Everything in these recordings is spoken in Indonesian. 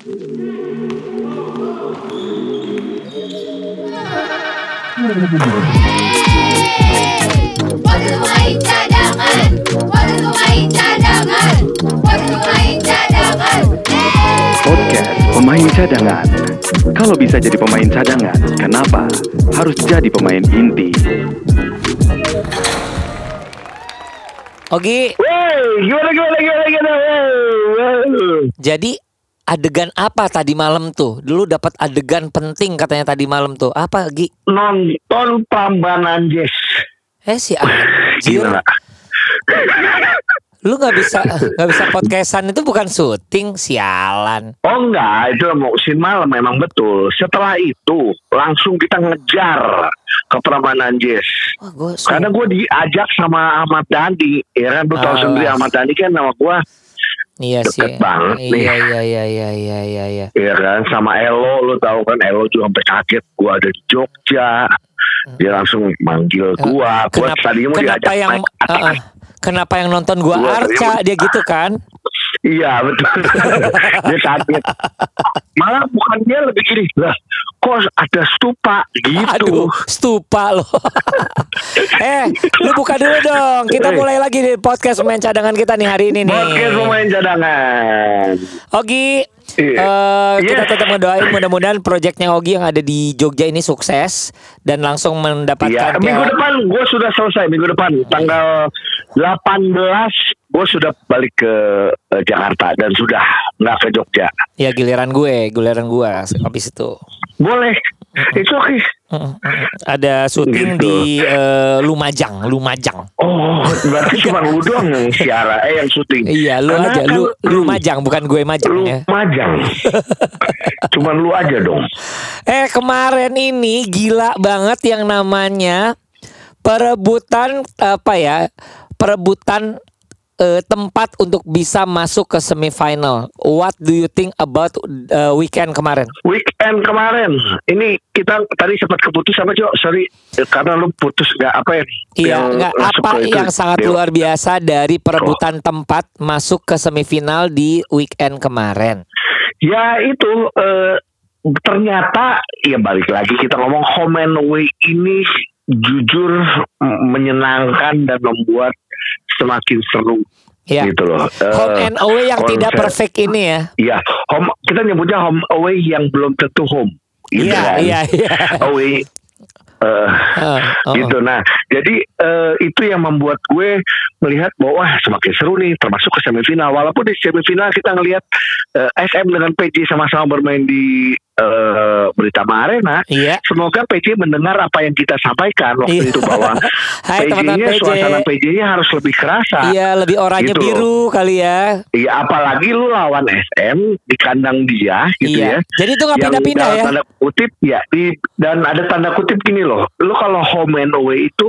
Waktu main cadangan, waktu main cadangan, waktu main cadangan. Podcast Pemain Cadangan. Kalau bisa jadi pemain cadangan, kenapa harus jadi pemain inti? Ogi, Wey, gimana gimana gimana gimana? Wey. jadi adegan apa tadi malam tuh? Dulu dapat adegan penting katanya tadi malam tuh. Apa, Gi? Nonton Prambanan Jazz. Eh si anjir. Lu nggak bisa nggak bisa podcastan itu bukan syuting, sialan. Oh enggak, itu mau sin malam memang betul. Setelah itu langsung kita ngejar ke Prambanan Jazz. Wah, gue Karena gue diajak sama Ahmad Dhani, ya kan lu tahu Ah. sendiri Ahmad Dhani kan nama gue, iya sih. deket banget nih. Iya iya iya iya iya iya iya. ya kan sama Elo, lu tahu kan Elo juga sampai kaget gue ada di Jogja. Dia langsung manggil gua, gua Kenapa, tadinya mau kenapa diajak yang naik atas. uh, uh, kenapa yang nonton gua Gua Arca dia gitu kan? Iya betul. dia kaget. Malah bukan dia lebih gini. Lah, kok ada stupa gitu. Aduh, stupa lo. eh, lu buka dulu dong. Kita Eh. mulai lagi di podcast main cadangan kita nih hari ini nih. Podcast pemain cadangan. Ogi, Iya. eh, kita Iya. tetap ngedoain mudah-mudahan proyeknya Ogi yang ada di Jogja ini sukses dan langsung mendapatkan Iya, minggu depan gue sudah selesai minggu depan tanggal 18 gue sudah balik ke eh, Jakarta dan sudah nggak ke Jogja. Ya giliran gue, giliran gue habis itu. Boleh, itu oke. Mm. Ada syuting Gitu. di eh, Lumajang, Lumajang. Oh, berarti cuma lu doang yang siara, eh yang syuting. Iya, lu Karena aja, kan lu lu Majang bukan gue Majang Lu ya. majang. Cuman lu aja dong. Eh kemarin ini gila banget yang namanya perebutan apa ya? Perebutan eh, tempat untuk bisa masuk ke semifinal. What do you think about eh, weekend kemarin? Weekend kemarin, ini kita tadi sempat keputus sama Cok, sorry Eh, karena lu putus nggak apa ya? Iya, nggak apa itu, yang sangat Dewa. luar biasa dari perebutan tempat masuk ke semifinal di weekend kemarin. Ya itu eh, ternyata ya balik lagi kita ngomong home and away ini jujur menyenangkan dan membuat semakin seru Ya. gitu loh. Eh, Home and away yang tidak konser- perfect ini ya. Iya, home kita nyebutnya home away yang belum tentu home. Gitu Iya, kan. iya, iya. Away oh. gitu. Nah, jadi eh, itu yang membuat gue melihat bahwa wah, semakin seru nih, termasuk ke semifinal. Walaupun di semifinal kita ngelihat eh, SM dengan PJ sama-sama bermain di eh, Britama Arena. Iya. Semoga PJ mendengar apa yang kita sampaikan waktu Iya. itu bahwa PJ-nya PJ. suasana PJ-nya harus lebih kerasa. Iya, lebih oranye Gitu. biru kali ya. Iya, apalagi lu lawan SM di kandang dia gitu iya. ya. Jadi itu nggak pindah-pindah ya. Tanda kutip ya di dan ada tanda kutip gini loh. Lu kalau home and away itu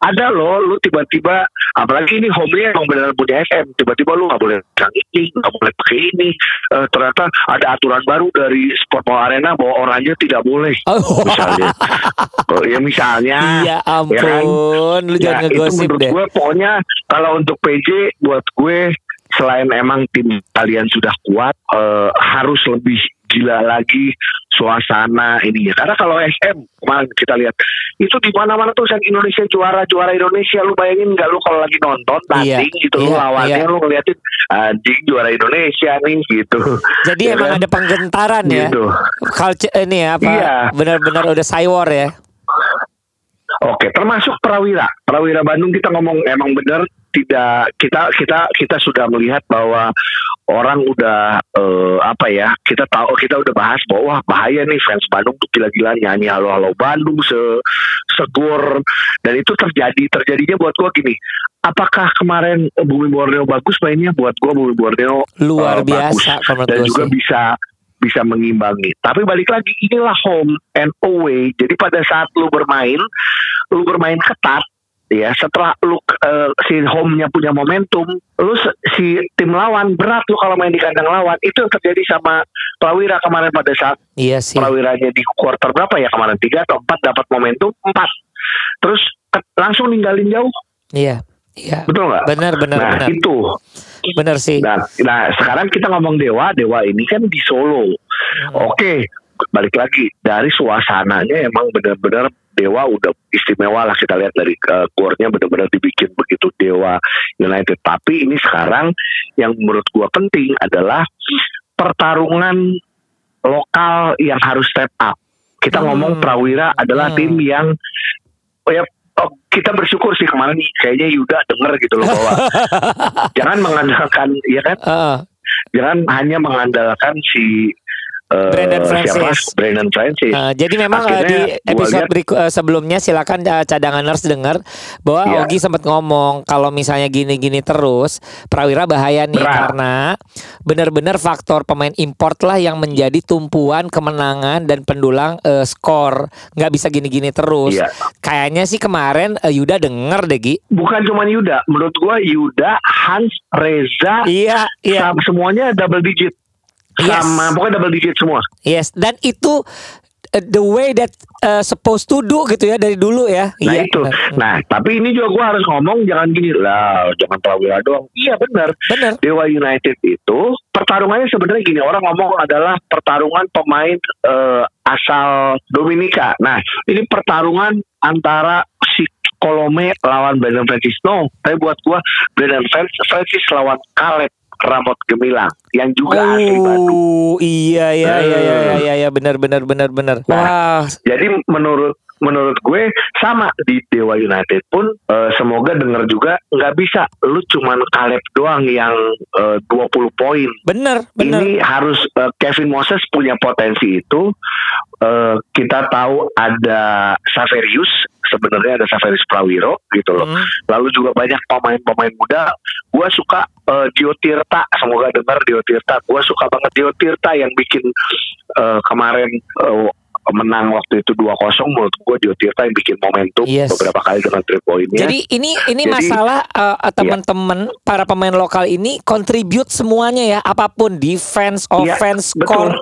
ada loh. Lu tiba-tiba apalagi ini home-nya emang benar punya SM. Tiba-tiba lu nggak boleh pegang ini, nggak boleh pakai ini. Eh, ternyata ada aturan baru dari Sport Mall Arena bahwa oranye tidak boleh. Oh. Misalnya, Oh, ya misalnya. Iya ya kan? ampun, lu Ya, jangan itu ngegosip menurut deh. gue pokoknya kalau untuk PJ buat gue selain emang tim kalian sudah kuat eh, harus lebih gila lagi suasana ini ya karena kalau SM kemarin kita lihat itu di mana mana tuh yang Indonesia juara juara Indonesia lu bayangin nggak lu kalau lagi nonton Iya, tanding gitu lu iya, lawannya iya. lu ngeliatin anjing juara Indonesia nih gitu Jadi Ya emang kan? ada penggentaran ya. gitu Culture ini ya apa? Iya. Benar-benar udah cywar ya. Oke, termasuk Prawira. Prawira Bandung kita ngomong emang benar tidak kita kita kita sudah melihat bahwa orang udah eh, apa ya kita tahu kita udah bahas bahwa wah bahaya nih fans Bandung tuh gila-gila nyanyi halo halo Bandung se segor dan itu terjadi terjadinya buat gua gini apakah kemarin Bumi Borneo bagus mainnya buat gua Bumi Borneo Luar bagus. biasa menurut dan juga sih. bisa bisa mengimbangi. Tapi balik lagi inilah home and away. Jadi pada saat lu bermain, lu bermain ketat ya setelah lu eh, si home-nya punya momentum, lu si tim lawan berat lu kalau main di kandang lawan. Itu yang terjadi sama Prawira kemarin pada saat Iya sih. Prawiranya di quarter berapa ya kemarin tiga atau empat dapat momentum empat, terus ke- langsung ninggalin jauh Iya. Iya. Betul nggak? Benar, benar, nah benar. itu. Benar sih. Nah, nah sekarang kita ngomong dewa, dewa ini kan di Solo. Hmm. Oke, balik lagi dari suasananya emang benar-benar dewa udah istimewa lah kita lihat dari uh, core-nya benar-benar dibikin begitu dewa United. Tapi ini sekarang yang menurut gua penting adalah pertarungan lokal yang harus step up. Kita Hmm. ngomong Prawira adalah Hmm. tim yang oh ya oh, kita bersyukur sih kemarin kayaknya Yuda denger gitu loh bahwa jangan mengandalkan ya kan Heeh. jangan hanya mengandalkan si eh, Brandon siapa? Francis. Brandon Francis. Uh, jadi memang uh, Akhirnya di episode lihat- berikut uh, sebelumnya silakan uh, cadanganers dengar bahwa Iya. Ogi sempat ngomong kalau misalnya gini-gini terus Prawira bahaya nih Berat. karena benar-benar faktor pemain import lah yang menjadi tumpuan kemenangan dan pendulang uh, skor nggak bisa gini-gini terus. Iya. Kayaknya sih kemarin uh, Yuda denger deh Gi. Bukan cuma Yuda, menurut gua Yuda, Hans, Reza, Iya, iya. sam- semuanya double digit. Yes. Sama pokoknya double digit semua. Yes, dan itu uh, the way that uh, supposed to do gitu ya dari dulu ya. Nah Iya, itu. benar. Nah, tapi ini juga gua harus ngomong jangan gini lah, jangan Prawira doang. Iya benar. benar. Dewa United itu pertarungannya sebenarnya gini orang ngomong adalah pertarungan pemain eh, asal Dominika. Nah ini pertarungan antara si Colome lawan Brandon Francis. No, tapi buat gua Brandon Francis, Francis lawan Caleb Ramot Gemilang yang juga asli Bandung. Oh iya iya iya iya Eh. iya iya benar benar benar benar. Nah, Wah, Jadi menurut menurut gue sama di Dewa United pun eh, semoga denger juga nggak bisa lu cuman Caleb doang yang eh, 20 poin benar benar. ini harus eh, Kevin Moses punya potensi itu. Eh, kita tahu ada Saverius, sebenarnya ada Saverius Prawiro gitu loh. Hmm. Lalu juga banyak pemain-pemain muda. Gua suka eh, Dio Tirta, semoga dengar Dio Tirta. Gua suka banget Dio Tirta yang bikin eh, kemarin eh, menang waktu itu 2-0 menurut gue Dio Tirta yang bikin momentum Yes. beberapa kali dengan three pointnya. Jadi ini ini Jadi- masalah uh, uh, teman-teman para pemain lokal ini contribute semuanya ya apa pun defense, Iya, offense, betul. score.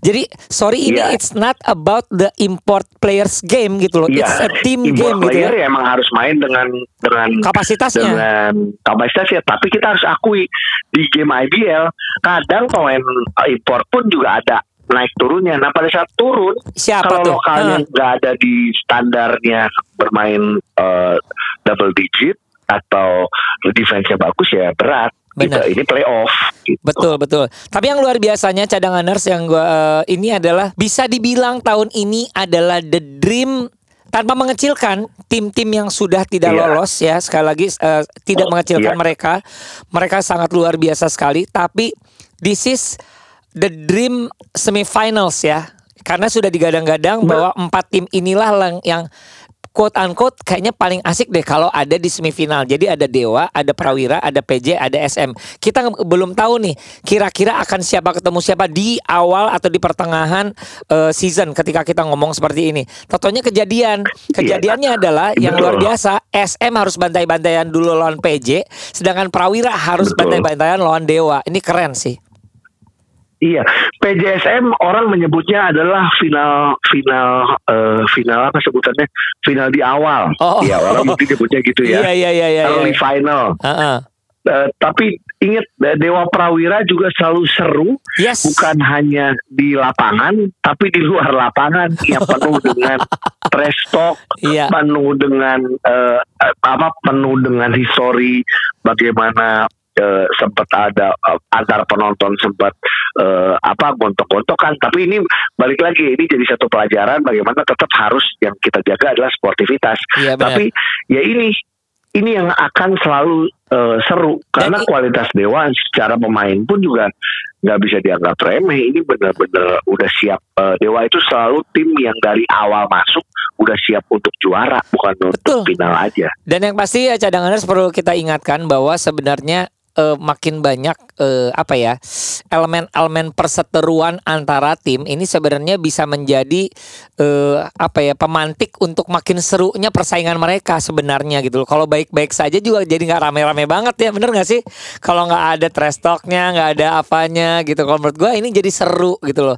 Jadi sorry ini Iya. it's not about the import players game gitu loh. Iya, It's a team import game gitu ya. ya emang harus main dengan dengan Kapasitasnya. dengan kapasitas ya tapi kita harus akui di game IBL kadang pemain import pun juga ada naik turunnya nah pada saat turun Siapa kalau tuh? lokalnya Ah. nggak ada di standarnya bermain eh, double digit atau defense-nya bagus ya berat Benar. Gitu. ini playoff gitu. Betul betul. Tapi yang luar biasanya cadanganers yang gua eh, ini adalah bisa dibilang tahun ini adalah the dream tanpa mengecilkan tim-tim yang sudah tidak Iya. lolos ya sekali lagi eh, tidak mengecilkan Iya. mereka mereka sangat luar biasa sekali tapi this is the dream semifinals ya karena sudah digadang-gadang bahwa empat tim inilah yang quote unquote kayaknya paling asik deh kalau ada di semifinal. Jadi ada Dewa, ada Prawira, ada PJ, ada SM. Kita belum tahu nih kira-kira akan siapa ketemu siapa di awal atau di pertengahan eh, season ketika kita ngomong seperti ini. Totonya kejadian. Kejadiannya adalah yang luar biasa SM harus bantai-bantaian dulu lawan PJ, sedangkan Prawira harus bantai-bantaian lawan Dewa. Ini keren sih. Iya, PJSM orang menyebutnya adalah final final eh, final apa sebutannya? Final di awal. Oh. Iya, orang mungkin nyebutnya gitu ya. Iya iya iya iya. Early iya. final. Heeh. Eh, tapi ingat eh, Dewa Prawira juga selalu seru Yes. bukan hanya di lapangan tapi di luar lapangan yang penuh dengan trash talk, Iya. penuh dengan eh, apa penuh dengan histori bagaimana eh, sempat ada eh, antar penonton sempat eh, apa gontok-gontokan. Tapi ini balik lagi ini jadi satu pelajaran bagaimana tetap harus yang kita jaga adalah sportivitas. Benar. tapi ya ini ini yang akan selalu eh, seru. Karena i- kualitas Dewa secara pemain pun juga nggak bisa dianggap remeh. Ini benar-benar udah siap Eh, Dewa itu selalu tim yang dari awal masuk udah siap untuk juara bukan Betul. untuk final aja. Dan yang pasti ya cadanganers perlu kita ingatkan bahwa sebenarnya eh, makin banyak eh, apa ya elemen-elemen perseteruan antara tim ini sebenarnya bisa menjadi eh, apa ya pemantik untuk makin serunya persaingan mereka sebenarnya gitu loh. Kalau baik-baik saja juga jadi nggak rame-rame banget ya bener nggak sih? Kalau nggak ada trash talknya nggak ada apanya gitu. Kalau menurut gue ini jadi seru gitu loh.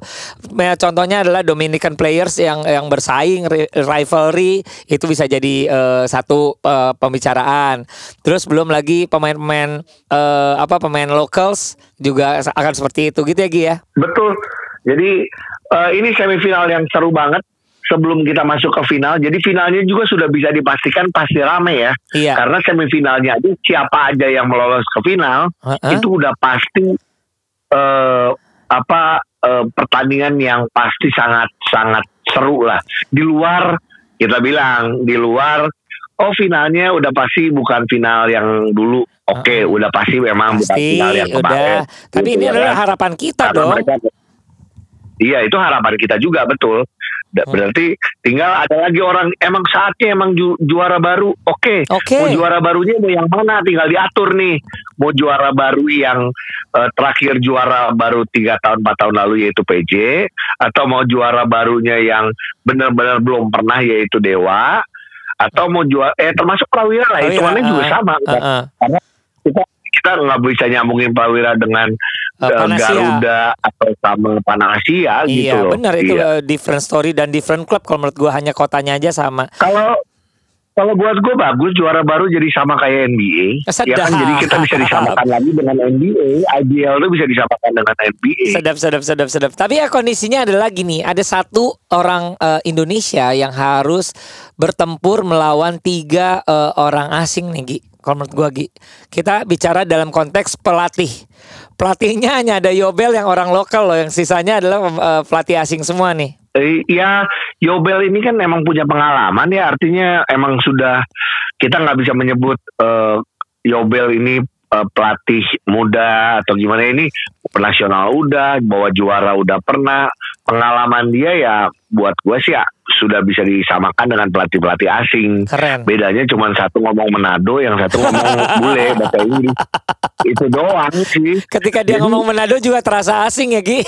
Ya, contohnya adalah Dominican players yang yang bersaing ri- rivalry itu bisa jadi eh, satu eh, pembicaraan. Terus belum lagi pemain-pemain eh, apa pemain locals juga akan seperti itu gitu ya Gi ya. Betul. Jadi eh, ini semifinal yang seru banget sebelum kita masuk ke final. Jadi finalnya juga sudah bisa dipastikan pasti rame ya. Iya. Karena semifinalnya aja siapa aja yang melolos ke final Heeh. itu udah pasti eh apa eh, pertandingan yang pasti sangat sangat seru lah. Di luar kita bilang di luar oh finalnya udah pasti bukan final yang dulu. Oke, udah pasti memang bukan Pasti final yang kemarin. udah. Tapi Gitu ini ya adalah kan? harapan kita Karena dong. mereka- Iya itu harapan kita juga betul. Hmm. Berarti tinggal ada lagi orang emang saatnya emang ju- juara baru. Oke. Oke. Mau juara barunya mau yang mana? Tinggal diatur nih. Mau juara baru yang eh, terakhir juara baru tiga tahun empat tahun lalu yaitu PJ atau mau juara barunya yang benar-benar belum pernah yaitu Dewa atau mau juara eh termasuk Prawira lah Prawira, hitungannya juga uh, sama uh, uh. karena kita kita nggak bisa nyambungin Prawira dengan Uh, eh, Panasia. Garuda atau sama Panasia gitu Iya loh. benar itu Iya. different story dan different club kalau menurut gua hanya kotanya aja sama. Kalau kalau buat gue bagus juara baru jadi sama kayak NBA. Ya kan Sedap. jadi kita bisa disamakan lagi dengan NBA. IBL itu bisa disamakan dengan NBA. Sedap sedap sedap sedap. Tapi ya kondisinya adalah gini, ada satu orang eh, Indonesia yang harus bertempur melawan tiga eh, orang asing nih Gi. Kalau menurut gua Gi. Kita bicara dalam konteks pelatih. Pelatihnya hanya ada Yobel yang orang lokal loh, yang sisanya adalah eh, pelatih asing semua nih. Eh, ya Yobel ini kan emang punya pengalaman ya artinya emang sudah kita nggak bisa menyebut eh, Yobel ini eh, pelatih muda atau gimana. Ini nasional udah bawa juara udah pernah. Pengalaman dia ya buat gue sih ya sudah bisa disamakan dengan pelatih pelatih asing Keren. bedanya cuma satu ngomong Manado yang satu ngomong bule bahasa Inggris itu doang sih Ketika dia Jadi- ngomong Manado juga terasa asing ya Gi.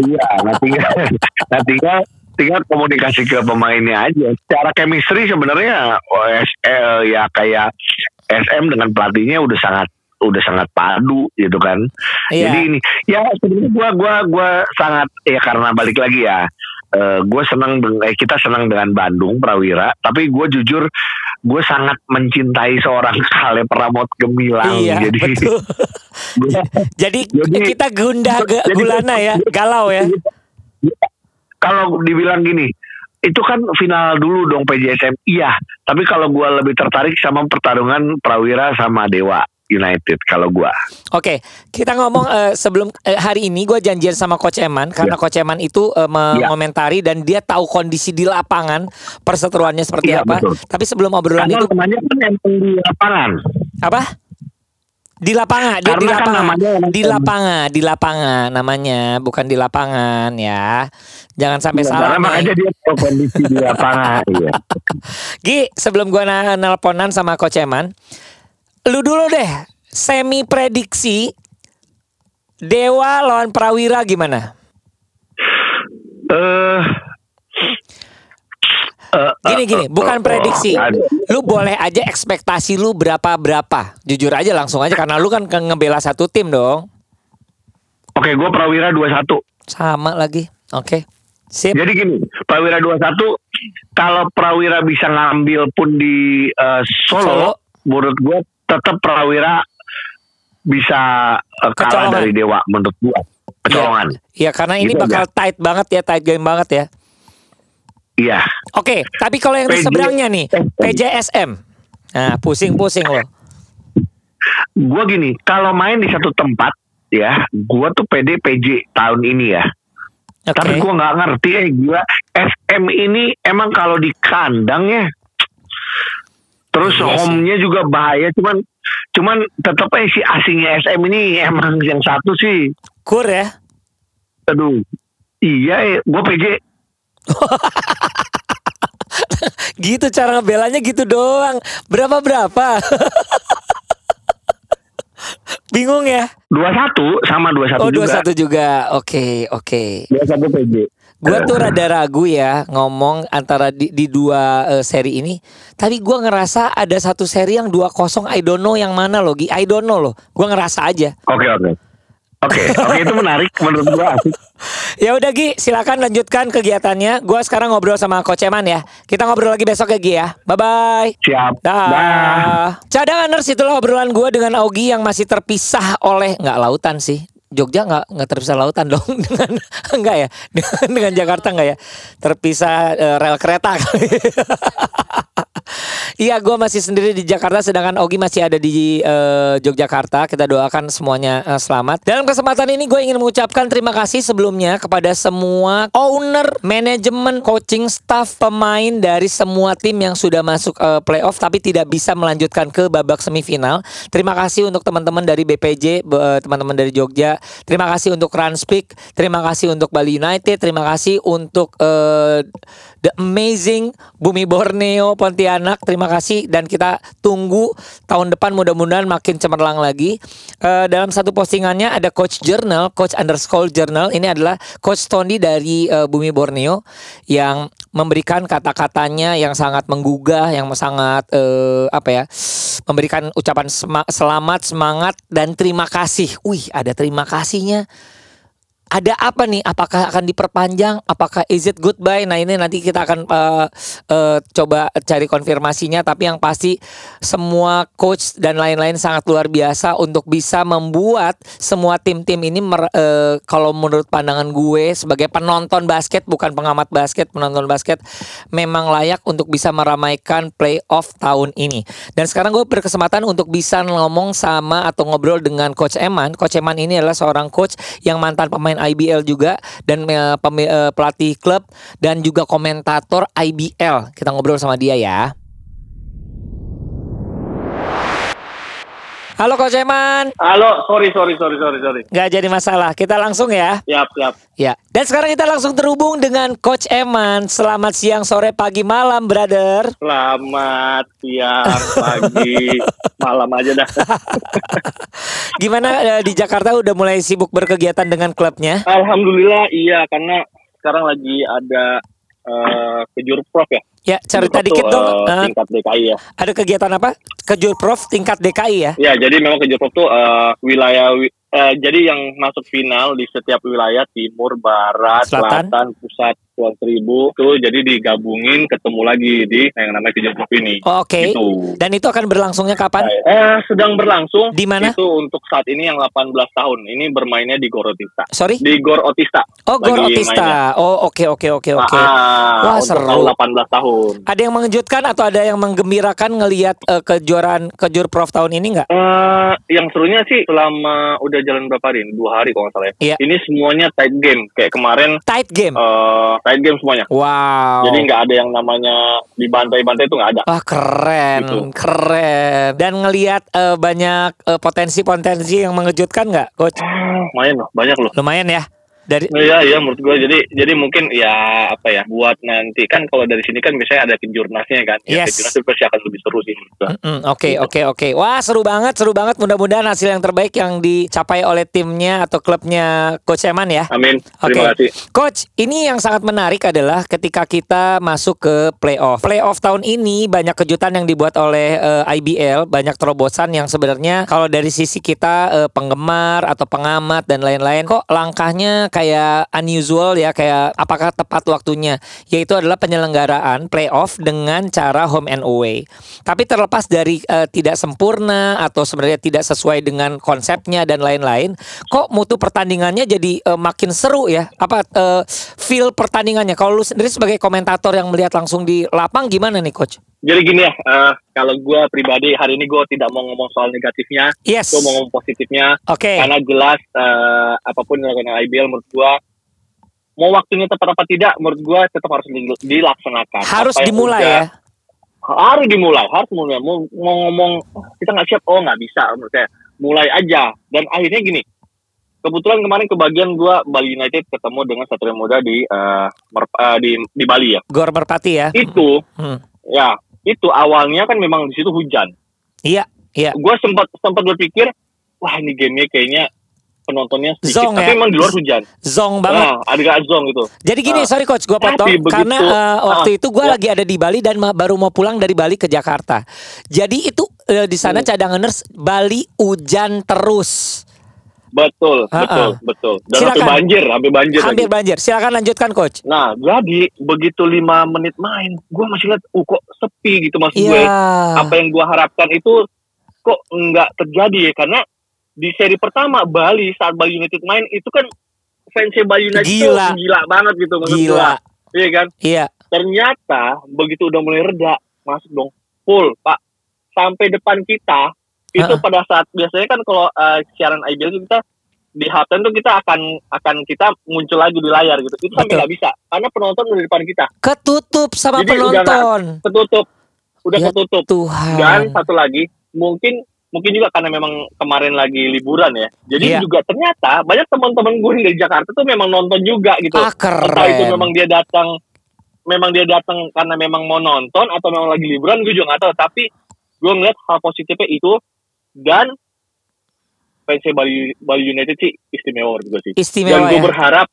Iya, tinggal, nah tinggal, tinggal komunikasi ke pemainnya aja. Secara chemistry sebenarnya OSL ya kayak SM dengan pelatihnya udah sangat udah sangat padu gitu kan. Iya. Jadi ini ya sebenarnya gua gua gua sangat ya karena balik lagi ya. Eh gue senang eh, kita senang dengan Bandung Prawira, tapi gue jujur gue sangat mencintai seorang Kale Pramod Gemilang. Iya, Jadi betul. gua- Jadi, Jadi- kita gundah ge- gulana ya, galau ya. Kalau dibilang gini, itu kan final dulu dong PJSM. Iya, tapi kalau gua lebih tertarik sama pertarungan Prawira sama Dewa United kalau gua. Oke, kita ngomong eh, sebelum eh, hari ini gue janjian sama Coach Eman karena Coach Eman itu Ya. mengomentari dan dia tahu kondisi di lapangan perseteruannya seperti Iya, apa. betul. Tapi sebelum obrolan Karena itu namanya kan emang di lapangan. apa? Di lapangan, dia di kan lapangan, emang- di lapangan, di lapangan namanya, bukan di lapangan ya. Jangan sampai Iya, salah. makanya dia tahu kondisi di lapangan. Iya. Gi, sebelum gua na- nelponan sama Coach Eman, lu dulu deh semi prediksi Dewa lawan Prawira gimana? Eh eh, Gini gini, bukan prediksi. Lu boleh aja ekspektasi lu berapa berapa. Jujur aja langsung aja karena lu kan ngebela satu tim dong. Oke, gua Prawira 21. Sama lagi. Oke. Sip. Jadi gini, Prawira 21 kalau Prawira bisa ngambil pun di eh, Solo, Solo. menurut gue tetap Prawira bisa eh, kalah Kecolongan. dari Dewa menurut gue. Kecolongan. Iya karena ini Gitu bakal tight banget ya, tight game banget ya. Iya. Oke, tapi kalau yang di seberangnya nih, PJSM. Nah, pusing-pusing loh. Gue gini, kalau main di satu tempat ya, gue tuh PD PJ tahun ini ya. Oke. Tapi gue nggak ngerti eh gila. SM ini emang kalau di kandang ya. Terus sih. home-nya juga bahaya, cuman cuman tetap aja si asingnya SM ini emang yang satu sih. Kur ya. Aduh. Iya, gue PJ. Gitu cara ngebelanya gitu doang. Berapa berapa? Bingung ya? 21 sama 21 Oh, juga. 21 juga. Oke, oke. 21 PJ. Gua tuh rada ragu ya ngomong antara di, di dua eh, seri ini. Tapi gua ngerasa ada satu seri yang 2-0 I don't know yang mana loh. Gi. I don't know loh. Gua ngerasa aja. Oke, oke. Oke, oke itu menarik menurut gua asik. Ya udah Gi, silakan lanjutkan kegiatannya. Gua sekarang ngobrol sama Coach Eman ya. Kita ngobrol lagi besok ya Gi ya. Bye bye. Siap. Dah. Dah. Cadanganers itulah obrolan gue dengan Augie yang masih terpisah oleh nggak lautan sih. Jogja nggak nggak terpisah lautan dong. Dengan enggak ya? Dengan, dengan Jakarta nggak ya? Terpisah eh, rel kereta kali. Iya, gue masih sendiri di Jakarta, sedangkan Ogi masih ada di eh, Yogyakarta. Kita doakan semuanya eh, selamat. Dalam kesempatan ini, gue ingin mengucapkan terima kasih sebelumnya kepada semua owner, manajemen, coaching staff, pemain dari semua tim yang sudah masuk eh, playoff, tapi tidak bisa melanjutkan ke babak semifinal. Terima kasih untuk teman-teman dari BPJ, eh, teman-teman dari Jogja. Terima kasih untuk Ranspik. Terima kasih untuk Bali United. Terima kasih untuk eh, The Amazing Bumi Borneo Pontianak. Terima kasih dan kita tunggu tahun depan mudah-mudahan makin cemerlang lagi. Eh, dalam satu postingannya ada Coach Journal, Coach underscore Journal. Ini adalah Coach Tony dari eh, Bumi Borneo yang memberikan kata-katanya yang sangat menggugah, yang sangat eh, apa ya, memberikan ucapan sema- selamat, semangat dan terima kasih. Wih, ada terima kasihnya ada apa nih? Apakah akan diperpanjang? Apakah is it goodbye? Nah ini nanti kita akan eh, eh, coba cari konfirmasinya. Tapi yang pasti semua coach dan lain-lain sangat luar biasa untuk bisa membuat semua tim-tim ini eh, kalau menurut pandangan gue sebagai penonton basket bukan pengamat basket, penonton basket memang layak untuk bisa meramaikan playoff tahun ini. Dan sekarang gue berkesempatan untuk bisa ngomong sama atau ngobrol dengan Coach Eman. Coach Eman ini adalah seorang coach yang mantan pemain IBL juga dan eh, pelatih klub dan juga komentator IBL. Kita ngobrol sama dia ya. Halo Coach Eman, Halo, sorry, sorry, sorry, sorry, sorry. nggak jadi masalah. Kita langsung ya. Siap, siap. Ya. Dan sekarang kita langsung terhubung dengan Coach Eman. Selamat siang, sore, pagi, malam, brother. Selamat siang, pagi, malam aja dah. Gimana eh, di Jakarta udah mulai sibuk berkegiatan dengan klubnya? Alhamdulillah iya, karena sekarang lagi ada eh kejur prof ya. Ya, cerita dikit dong. eh, eh, tingkat DKI ya. ada kegiatan apa? Kejur Prof tingkat DKI ya? Ya, jadi memang kejur prof tuh eh, wilayah wi- eh, jadi yang masuk final di setiap wilayah timur, barat, Selatan. selatan, pusat, Pulau Seribu itu jadi digabungin ketemu lagi di yang namanya kejur prof ini. Oh, Oke. Gitu. Dan itu akan berlangsungnya kapan? Eh, sedang berlangsung. Di mana? Itu untuk saat ini yang 18 tahun. Ini bermainnya di Gor Otista. Sorry? Di Gor Otista. Oh, Gor Otista. Oh, oke oke oke oke. Ah, Wah, seru. tahun 18 tahun. Ada yang mengejutkan atau ada yang menggembirakan ngelihat eh, kejuaraan kejur Prof tahun ini nggak? Eh, yang serunya sih selama udah jalan berapa hari? Dua hari kalau nggak salah ya. Iya. Ini semuanya tight game. Kayak kemarin Tight game. eh tight game semuanya. Wow. Jadi nggak ada yang namanya dibantai-bantai itu nggak ada. Wah keren, Gitu. keren. Dan ngelihat eh, banyak eh, potensi-potensi yang mengejutkan nggak, coach? Lumayan loh, banyak loh. Lumayan ya. Dari Iya, iya menurut gue jadi jadi mungkin ya apa ya buat nanti kan kalau dari sini kan biasanya ada kejurnasnya kan. Ya, Yes. Kejurnas itu pasti akan lebih seru sih gue. Mm, Oke oke oke. Wah seru banget seru banget. Mudah-mudahan hasil yang terbaik yang dicapai oleh timnya atau klubnya Coach Eman ya. Amin. Oke, Terima kasih. Coach, ini yang sangat menarik adalah ketika kita masuk ke playoff. Playoff tahun ini banyak kejutan yang dibuat oleh eh, IBL, banyak terobosan yang sebenarnya kalau dari sisi kita eh, penggemar atau pengamat dan lain-lain, kok langkahnya kayak unusual ya, kayak apakah tepat waktunya? Yaitu adalah penyelenggaraan playoff dengan cara home and away. Tapi terlepas dari eh, tidak sempurna atau sebenarnya tidak sesuai dengan konsepnya dan lain-lain, kok mutu pertandingannya jadi eh, makin seru ya? Apa eh, feel pertandingannya? Kalau lu sendiri sebagai komentator yang melihat langsung di lapang gimana nih coach? Jadi gini ya, eh, kalau gue pribadi hari ini gue tidak mau ngomong soal negatifnya, Yes. gue mau ngomong positifnya. Oke. Karena jelas eh, apa pun yang dilakukan IBL menurut gue mau waktunya tepat apa tidak menurut gue tetap harus di- dilaksanakan. Harus Apa dimulai udah- ya. Harus dimulai, harus mulai. Mau, mau ngomong "Oh, kita nggak siap, oh nggak bisa menurut saya. Mulai aja. Dan akhirnya gini, kebetulan kemarin kebagian gue Bali United ketemu dengan Satria Muda di eh, Mer- eh, di di Bali ya. Gor Merpati ya. Itu Hmm. ya itu awalnya kan memang di situ hujan. Iya, iya. Gue sempat sempat berpikir wah ini gamenya kayaknya penontonnya sedikit. Zong Tapi ya? emang di luar hujan. Zong banget. Nah, agak zong gitu. Jadi gini, Ah. sorry coach, gua Tapi potong begitu- karena eh, waktu Ah, itu gua ya. lagi ada di Bali dan baru mau pulang dari Bali ke Jakarta. Jadi itu eh, di sana Hmm. cadanganers Bali hujan terus. Betul, Ah, betul, betul. Dan Silakan. sampai banjir, sampai banjir Hampir lagi. banjir. Silakan lanjutkan coach. Nah, jadi begitu lima menit main, gue masih lihat, uh kok sepi gitu maksud gue. Iya. Apa yang gue harapkan itu kok nggak terjadi ya? Karena di seri pertama Bali saat Bali United main itu kan fansnya Bali United itu Gila. gila banget gitu maksud Gila. gua. Iya kan? Iya. Ternyata begitu udah mulai reda, masuk dong full, Pak. Sampai depan kita itu pada saat biasanya kan kalau eh, siaran IBL itu kita di halftime tuh kita akan akan kita muncul lagi di layar gitu. Itu sampai nggak bisa karena penonton udah di depan kita. Ketutup sama Jadi udah penonton. Ketutup. Udah Ya ketutup. Dan Tuhan. satu lagi, mungkin mungkin juga karena memang kemarin lagi liburan ya. Jadi Iya. juga ternyata banyak teman-teman gue dari Jakarta tuh memang nonton juga gitu. Ah Entah itu keren. memang dia datang memang dia datang karena memang mau nonton atau memang lagi liburan gue juga nggak tahu tapi gue ngeliat hal positifnya itu dan fansnya Bali, Bali United sih istimewa menurut gue sih dan Istimewa gue ya. berharap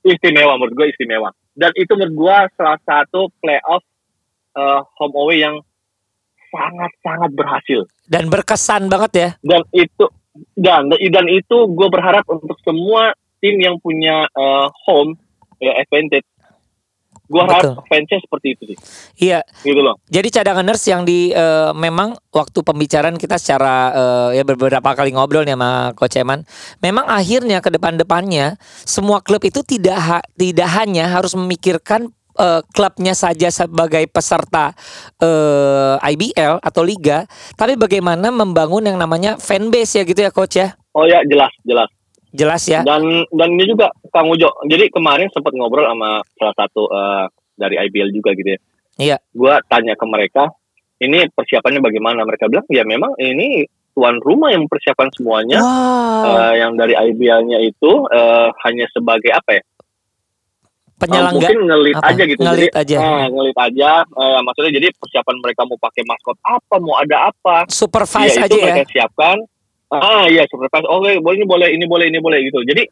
istimewa menurut gue istimewa dan itu menurut gue salah satu playoff eh, home away yang sangat sangat berhasil Dan berkesan banget ya. dan itu dan dan itu gue berharap untuk semua tim yang punya eh, home ya advantage gue harap fansnya seperti itu sih Iya. gitu loh Jadi cadanganers yang di eh, memang waktu pembicaraan kita secara eh, ya beberapa kali ngobrol nih sama Coach Eman, memang akhirnya ke depan-depannya semua klub itu tidak ha- tidak hanya harus memikirkan eh, klubnya saja sebagai peserta eh, IBL atau liga, tapi bagaimana membangun yang namanya fanbase ya gitu ya coach ya. oh ya jelas jelas Jelas ya. dan dan ini juga Kang Ujo jadi kemarin sempat ngobrol sama salah satu eh, dari IBL juga gitu ya Iya. gue tanya ke mereka ini persiapannya bagaimana mereka bilang ya memang ini tuan rumah yang mempersiapkan semuanya Wow. Eh, yang dari IBL-nya itu eh, hanya sebagai apa ya Penyelengga mungkin ngelit apa? aja gitu Ngelit jadi, aja. eh, ngelit aja Eh, maksudnya jadi persiapan mereka mau pakai maskot apa mau ada apa supervise ya, aja itu ya. mereka siapkan ah iya supervise oke boleh ini boleh ini boleh ini boleh gitu jadi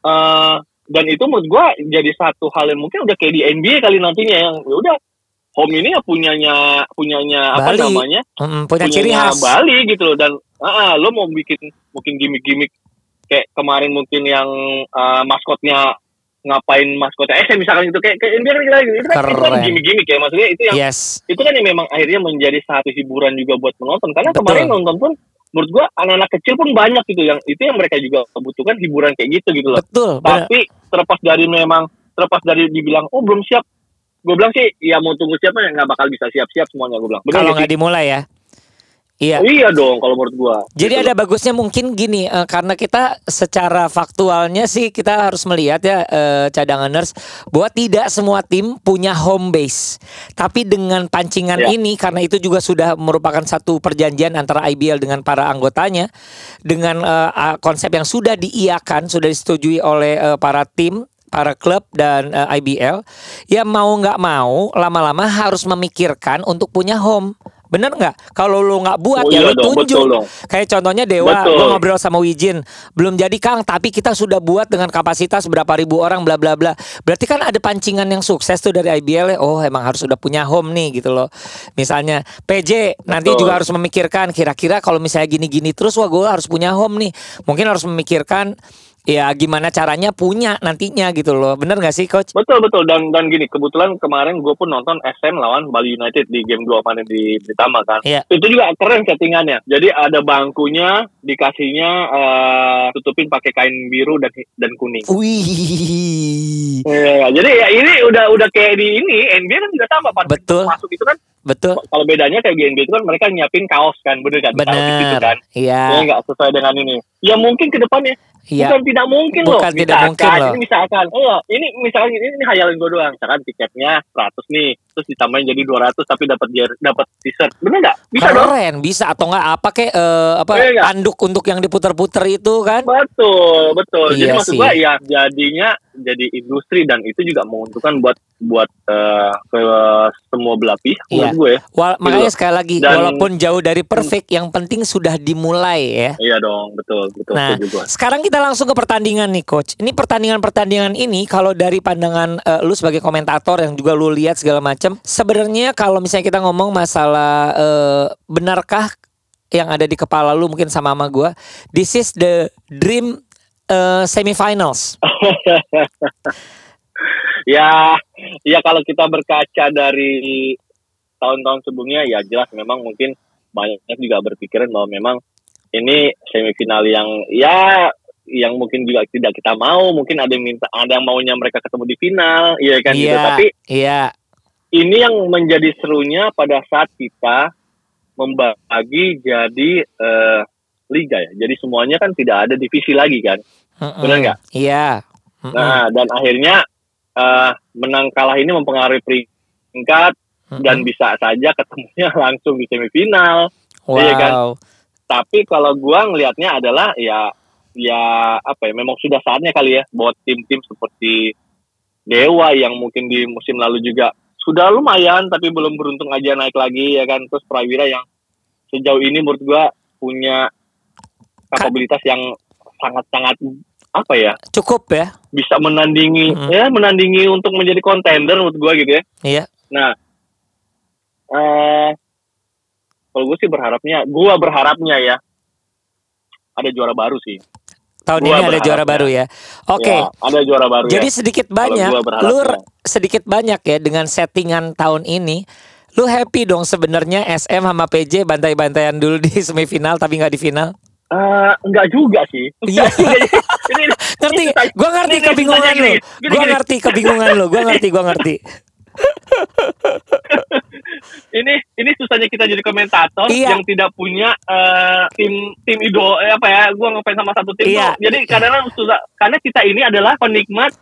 eh dan itu menurut gua jadi satu hal yang mungkin udah kayak di NBA kali nantinya yang ya udah home ini ya punyanya punyanya apa Bali. namanya Mm, punya ciri punyanya khas. Bali gitu loh dan ah lo mau bikin mungkin gimmick-gimmick kayak kemarin mungkin yang eh, maskotnya ngapain maskotnya eh misalkan gitu kayak kayak NBA kan gitu itu kan, itu kan gimmick-gimmick ya maksudnya itu yang Yes. itu kan yang memang akhirnya menjadi satu hiburan juga buat penonton karena Betul. kemarin nonton pun menurut gua anak-anak kecil pun banyak gitu yang itu yang mereka juga kebutuhkan hiburan kayak gitu gitu loh. Betul. tapi terlepas dari memang terlepas dari dibilang oh belum siap. Gue bilang sih ya mau tunggu siapa ya? Nggak bakal bisa siap-siap semuanya gue bilang. Bener Kalau nggak dimulai ya. Iya. iya dong kalau menurut gua Jadi Gitu ada bagusnya mungkin gini eh, karena kita secara faktualnya sih kita harus melihat ya eh, cadanganers bahwa tidak semua tim punya home base. Tapi dengan pancingan Ya. ini karena itu juga sudah merupakan satu perjanjian antara IBL dengan para anggotanya dengan ah, konsep yang sudah diiakan, sudah disetujui oleh eh, para tim para klub dan eh, IBL ya mau nggak mau lama-lama harus memikirkan untuk punya home bener nggak kalau lo nggak buat Oh ya iya lo dong, tunjuk betul dong. Kayak contohnya Dewa, Betul. gue ngobrol sama Wijin, belum jadi Kang, tapi kita sudah buat dengan kapasitas berapa ribu orang, bla bla bla. Berarti kan ada pancingan yang sukses tuh dari IBL, ya. oh emang harus udah punya home nih gitu loh. Misalnya PJ nanti Betul. juga harus memikirkan kira-kira kalau misalnya gini-gini terus, wah gue harus punya home nih. Mungkin harus memikirkan ya gimana caranya punya nantinya gitu loh. Bener gak sih Coach? betul betul dan dan gini kebetulan kemarin gue pun nonton SM lawan Bali United di game 2 kemarin di Britama kan Iya. itu juga keren settingannya jadi ada bangkunya dikasihnya eh, tutupin pakai kain biru dan dan kuning Wih, Iya, jadi ya ini udah udah kayak di ini NBA kan juga sama pada Betul. masuk itu kan betul, kalau bedanya kayak NBA itu kan mereka nyiapin kaos kan bener kan Kaos gitu bener, kan iya, ya nggak sesuai dengan ini ya mungkin ke depannya iya, bukan tidak mungkin loh Bukan tidak misalkan mungkin loh. ini misalkan iya ini misalkan ini, ini hayalan gue doang misalkan tiketnya 100 nih terus ditambahin jadi 200 tapi dapat dapat t-shirt. Bener nggak? Bisa dong. Keren, bisa atau enggak apa kayak eh, apa Iya nggak? anduk untuk yang diputer-puter itu kan? Betul, betul. Jadi Iya maksud sih. gua ya jadinya jadi industri dan itu juga menguntungkan buat buat eh, ke semua belah pihak Iya. gue. Wal- makanya sekali lagi Dan- walaupun jauh dari perfect yang penting sudah dimulai ya. Iya dong, betul, betul Nah, gua. sekarang kita langsung ke pertandingan nih coach. Ini pertandingan-pertandingan ini kalau dari pandangan eh, lu sebagai komentator yang juga lu lihat segala macam, sebenarnya kalau misalnya kita ngomong masalah eh, benarkah yang ada di kepala lu mungkin sama sama gua, this is the dream eh, semifinals. Ya, ya kalau kita berkaca dari tahun-tahun sebelumnya ya jelas memang mungkin banyak juga berpikiran bahwa memang ini semifinal yang ya yang mungkin juga tidak kita mau, mungkin ada yang minta ada yang maunya mereka ketemu di final, iya kan gitu. Iya. Tapi Iya, ini yang menjadi serunya pada saat kita membagi jadi eh, liga ya. Jadi semuanya kan tidak ada divisi lagi kan. Mm-mm. Benar nggak? Iya. Mm-mm. Nah, dan akhirnya eh, menang kalah ini mempengaruhi peringkat Mm-mm. dan bisa saja ketemunya langsung di semifinal. iya kan? wow. Tapi kalau gua ngelihatnya adalah ya ya apa ya memang sudah saatnya kali ya buat tim-tim seperti Dewa yang mungkin di musim lalu juga sudah lumayan tapi belum beruntung aja naik lagi ya kan terus Prawira yang sejauh ini menurut gua punya kapabilitas yang sangat-sangat apa ya Cukup ya. bisa menandingi Mm-mm. ya menandingi untuk menjadi kontender menurut gua gitu ya. Iya. Nah, eh kalau gue sih berharapnya, gua berharapnya ya ada juara baru sih. Tahun Gua ini ada juara baru ya. Oke. Ya, ada juara baru Jadi ya. sedikit banyak, lu sedikit banyak ya dengan settingan tahun ini. Lu happy dong sebenarnya SM sama PJ bantai-bantaian dulu di semifinal tapi nggak di final. Eh, enggak juga sih. Iya. ini, Ngerti? Gua ngerti kebingungan lu. Gua gini. ngerti kebingungan lu. Gua ngerti, gua ngerti. ini ini susahnya kita jadi komentator Iya. yang tidak punya eh, tim tim idol eh, apa ya gua ngefans sama satu tim Iya. tuh. jadi kadang-kadang susah karena kita ini adalah penikmat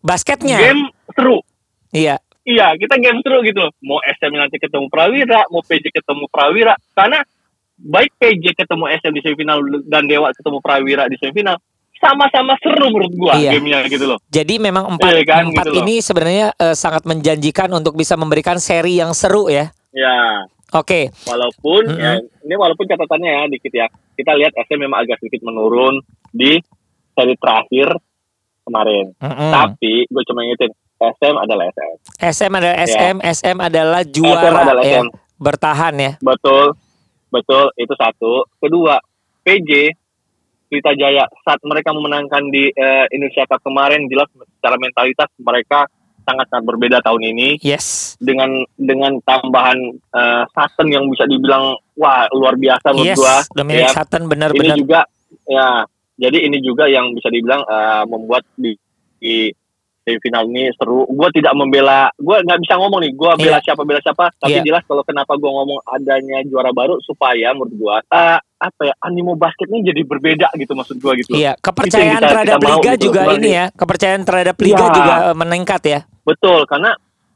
Basketnya. game seru Iya. iya kita game seru gitu loh mau SM nanti ketemu Prawira mau PJ ketemu Prawira karena baik PJ ketemu SM di semifinal dan Dewa ketemu Prawira di semifinal sama-sama seru menurut gua Iya. gamenya gitu loh Jadi memang empat, Iya kan, empat gitu loh. ini sebenarnya eh, sangat menjanjikan untuk bisa memberikan seri yang seru ya. ya Oke. walaupun Mm-mm. ya, ini walaupun catatannya ya dikit ya kita lihat SM memang agak sedikit menurun di seri terakhir kemarin Mm-mm. tapi gue cuma ingetin SM adalah SM SM adalah SM, SM adalah juara SM adalah ya. SM Bertahan ya. betul betul itu satu kedua PJ Pelita Jaya saat mereka memenangkan di eh, Indonesia Cup kemarin jelas secara mentalitas mereka sangat sangat berbeda tahun ini Yes. dengan dengan tambahan eh, Sutton yang bisa dibilang wah luar biasa menurut Yes. gua Dominic ya. Sutton ini benar-benar juga ya jadi ini juga yang bisa dibilang eh, membuat di, di semifinal ini seru. Gue tidak membela, gue nggak bisa ngomong nih, gue bela Iya. siapa bela siapa. Tapi Iya. jelas kalau kenapa gue ngomong adanya juara baru supaya menurut gue eh, apa ya animo basketnya jadi berbeda gitu maksud gue gitu. Iya, Itu kepercayaan kita- terhadap kita liga gitu, juga sebenarnya. ini ya. Kepercayaan terhadap liga Iya. juga eh, meningkat ya. Betul karena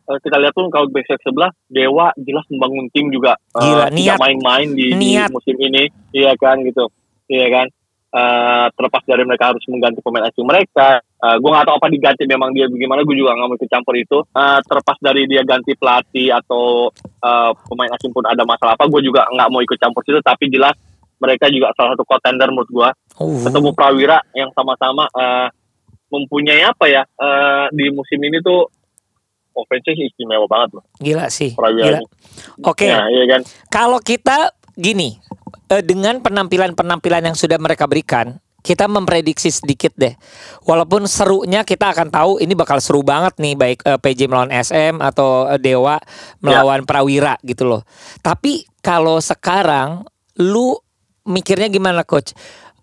eh, kita lihat pun kalau backside sebelah Dewa jelas membangun tim juga eh, Gila, tidak niat. main-main di, di musim ini, iya kan gitu, iya kan. Eh, terlepas dari mereka harus mengganti pemain asing mereka, gue nggak tahu apa diganti memang dia bagaimana, gue juga nggak mau ikut campur itu. Eh, terlepas dari dia ganti pelatih atau eh, pemain asing pun ada masalah apa, gue juga nggak mau ikut campur situ. Tapi jelas mereka juga salah satu contender menurut gue. Uh, Ketemu Prawira yang sama-sama eh, mempunyai apa ya eh, di musim ini tuh offense istimewa banget loh gila sih. Prawira Gila. Oke, Ya, iya kan. kalau kita gini, eh, dengan penampilan-penampilan yang sudah mereka berikan, kita memprediksi sedikit deh. Walaupun serunya kita akan tahu ini bakal seru banget nih baik eh, PJ melawan SM atau eh, Dewa melawan Prawira gitu loh. Tapi kalau sekarang lu mikirnya gimana coach?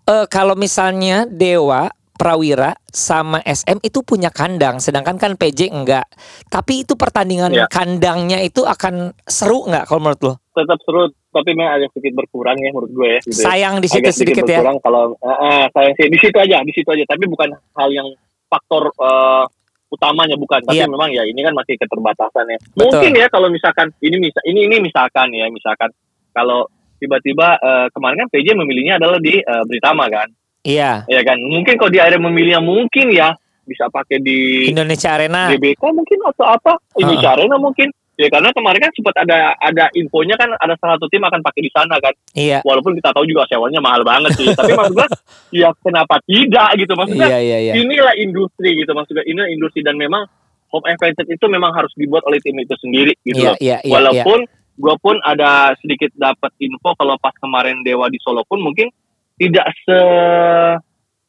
Eh, kalau misalnya Dewa Prawira sama SM itu punya kandang, sedangkan kan PJ enggak. Tapi itu pertandingan Ya. kandangnya itu akan seru nggak kalau menurut lo? Tetap seru, tapi memang agak sedikit berkurang ya menurut gue ya. Gitu ya. Sayang di situ agak sedikit ya. berkurang kalau eh, eh, sayang sih di situ aja, di situ aja. Tapi bukan hal yang faktor eh, utamanya bukan tapi Iya. memang ya ini kan masih keterbatasan ya Betul. mungkin ya kalau misalkan ini misa ini ini misalkan ya misalkan kalau tiba-tiba eh, kemarin kan PJ memilihnya adalah di eh, Britama kan Iya. ya kan mungkin kalau di area memilihnya mungkin ya bisa pakai di Indonesia Arena. GBK mungkin atau apa ini Heeh. Arena mungkin ya karena kemarin kan sempat ada ada infonya kan ada salah satu tim akan pakai di sana kan Iya. walaupun kita tahu juga sewanya mahal banget sih tapi maksud gua ya kenapa tidak gitu maksudnya Iya iya iya. inilah industri gitu maksudnya inilah industri dan memang home advantage itu memang harus dibuat oleh tim itu sendiri gitu Iya loh iya iya. iya. walaupun gue pun ada sedikit dapat info kalau pas kemarin Dewa di Solo pun mungkin tidak se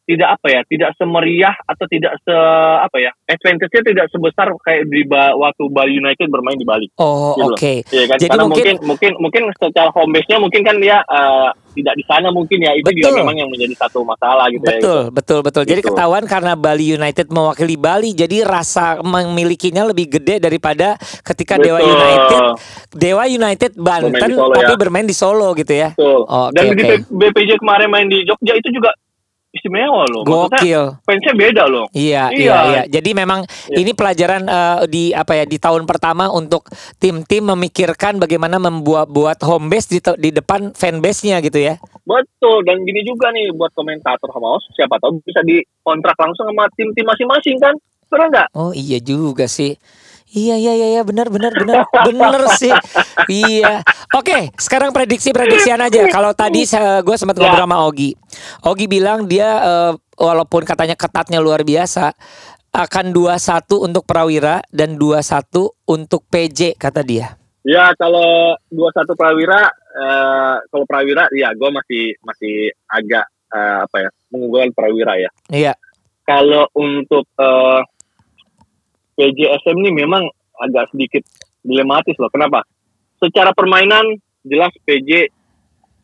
tidak apa ya tidak semeriah atau tidak se apa ya advantage-nya tidak sebesar kayak di ba- waktu Bali United bermain di Bali Oh gitu oke. ya kan Jadi karena mungkin- mungkin mungkin secara home base-nya mungkin kan dia eh, tidak di sana mungkin ya itu juga Betul. memang yang menjadi satu masalah gitu ya Betul, betul, betul. Jadi Gitu. ketahuan karena Bali United mewakili Bali, jadi rasa memilikinya lebih gede daripada ketika Dewa Betul. United, Dewa United Banten, Bermain Solo, tapi ya. bermain di Solo gitu ya. Betul. Oh, Dan oke, di. BPJ kemarin main di Jogja itu juga istimewa loh. Gokil. fansnya beda loh. Iya, iya, Iya. iya. Jadi memang Iya. ini pelajaran eh, di apa ya di tahun pertama untuk tim-tim memikirkan bagaimana membuat buat home base di, di depan fan base-nya gitu ya. Betul. Dan gini juga nih buat komentator sama host, siapa tahu bisa dikontrak langsung sama tim-tim masing-masing kan. Benar nggak? Oh iya juga sih. Iya iya iya iya benar benar benar benar sih. Iya. Oke, sekarang prediksi prediksian aja. Kalau tadi gue sempat Ya. ngobrol sama Ogi. Ogi bilang dia eh, walaupun katanya ketatnya luar biasa akan 2-1 untuk Prawira dan 2-1 untuk PJ kata dia. Ya kalau 21 Prawira, eh, kalau Prawira ya gue masih masih agak eh, apa ya mengunggulkan Prawira ya. Iya. Kalau untuk eh, PJSM ini memang agak sedikit dilematis loh. Kenapa? Secara permainan jelas PJ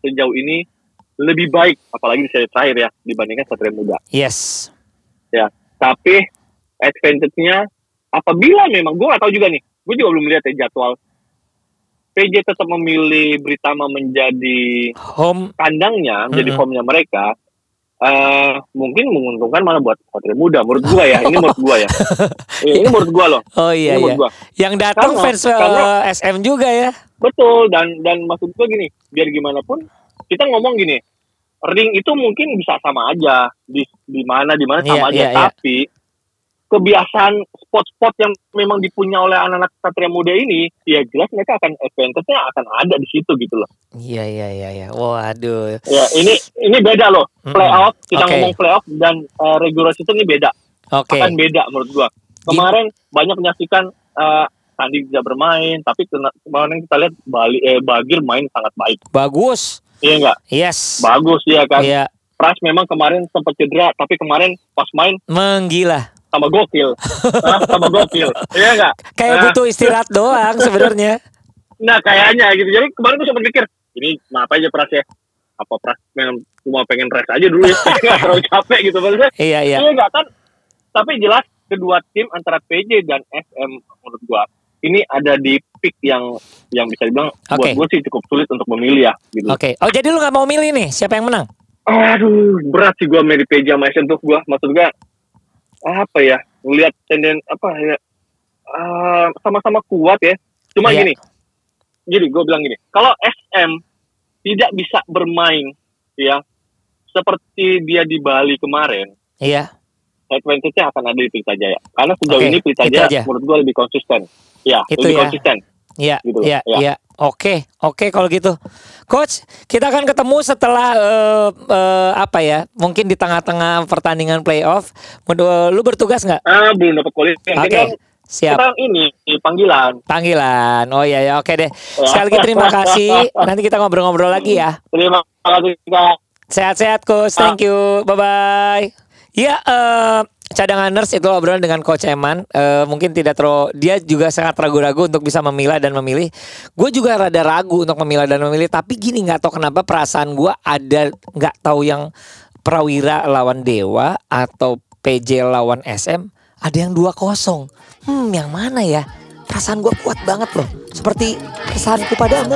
sejauh ini lebih baik, apalagi di seri terakhir ya dibandingkan Satria Muda. Yes. Tapi advantage-nya apabila memang gue gak tahu juga nih, gue juga belum lihat ya jadwal. PJ tetap memilih Britama menjadi Home kandangnya, menjadi Mm-mm. home-nya mereka. Eh mungkin menguntungkan malah buat Satria Muda menurut gua ya ini menurut gua ya ini menurut gua loh Oh iya ini iya. gua Yang datang fans eh, karena- SM juga ya. Betul dan dan maksud gue gini, biar gimana pun kita ngomong gini, ring itu mungkin bisa sama aja di di mana di mana Iya, sama aja, iya, iya. tapi kebiasaan spot-spot yang memang dipunya oleh anak-anak Satria Muda ini, ya jelas mereka akan advantage-nya akan ada di situ gitu loh. Iya iya iya iya. Waduh. Ya ini ini beda loh, playoff kita Oke. ngomong playoff dan uh, regular season ini beda, Oke. akan beda menurut gua. Kemarin banyak menyaksikan uh, Sandi tidak bermain, tapi kemarin kita lihat Bali eh, Bagir main sangat baik. Bagus. Iya enggak? Yes. Bagus ya kan. Iya, Price memang kemarin sempat cedera, tapi kemarin pas main menggila. Sama gokil. Hah, sama gokil. Iya enggak? Kayak Nah. butuh istirahat doang sebenarnya. Nah, kayaknya gitu. Jadi kemarin tuh sempat mikir, ini kenapa aja Price ya? Apa Price memang cuma pengen rest aja dulu ya? Nggak terlalu capek gitu maksudnya. Iya iya. Iya enggak kan? Tapi jelas kedua tim antara PJ dan SM menurut gua ini ada di pick yang yang bisa dibilang buat Oke. gua sih cukup sulit untuk memilih ya gitu. Oke. Oh jadi lu nggak mau milih nih siapa yang menang? Aduh, berat sih gua milih PJ sama SM tuh gua. Maksud gua apa ya? Ngelihat tenden apa ya? ah, sama-sama kuat ya. Cuma Iya. gini. Gini, gua bilang gini. Kalau SM tidak bisa bermain ya seperti dia di Bali kemarin, Iya. advantage-nya akan ada di Pelita Jaya. Karena sejauh Oke, ini Pelita Jaya menurut gua lebih konsisten. Ya, Itu lebih ya. konsisten. Iya, Gitu, iya, ya. iya. Oke, oke kalau gitu. Coach, kita akan ketemu setelah eh, eh, apa ya? Mungkin di tengah-tengah pertandingan playoff. Lu bertugas nggak? Ah, belum dapat kulit. Oke, Kita, siap. kita ini panggilan. Panggilan. Oh iya ya, oke deh. Sekali lagi terima kasih. Nanti kita ngobrol-ngobrol lagi ya. Terima kasih. Sehat-sehat coach, thank you, bye bye. Ya, eh, cadanganers itu obrolan dengan coach Eman. Eh, mungkin tidak terlalu, dia juga sangat ragu-ragu untuk bisa memilah dan memilih. Gue juga rada ragu untuk memilah dan memilih. Tapi gini nggak tahu kenapa perasaan gue ada nggak tahu yang Prawira lawan Dewa atau PJ lawan SM ada yang 2-0. Hmm, yang mana ya? Perasaan gue kuat banget loh. Seperti perasaanku padamu.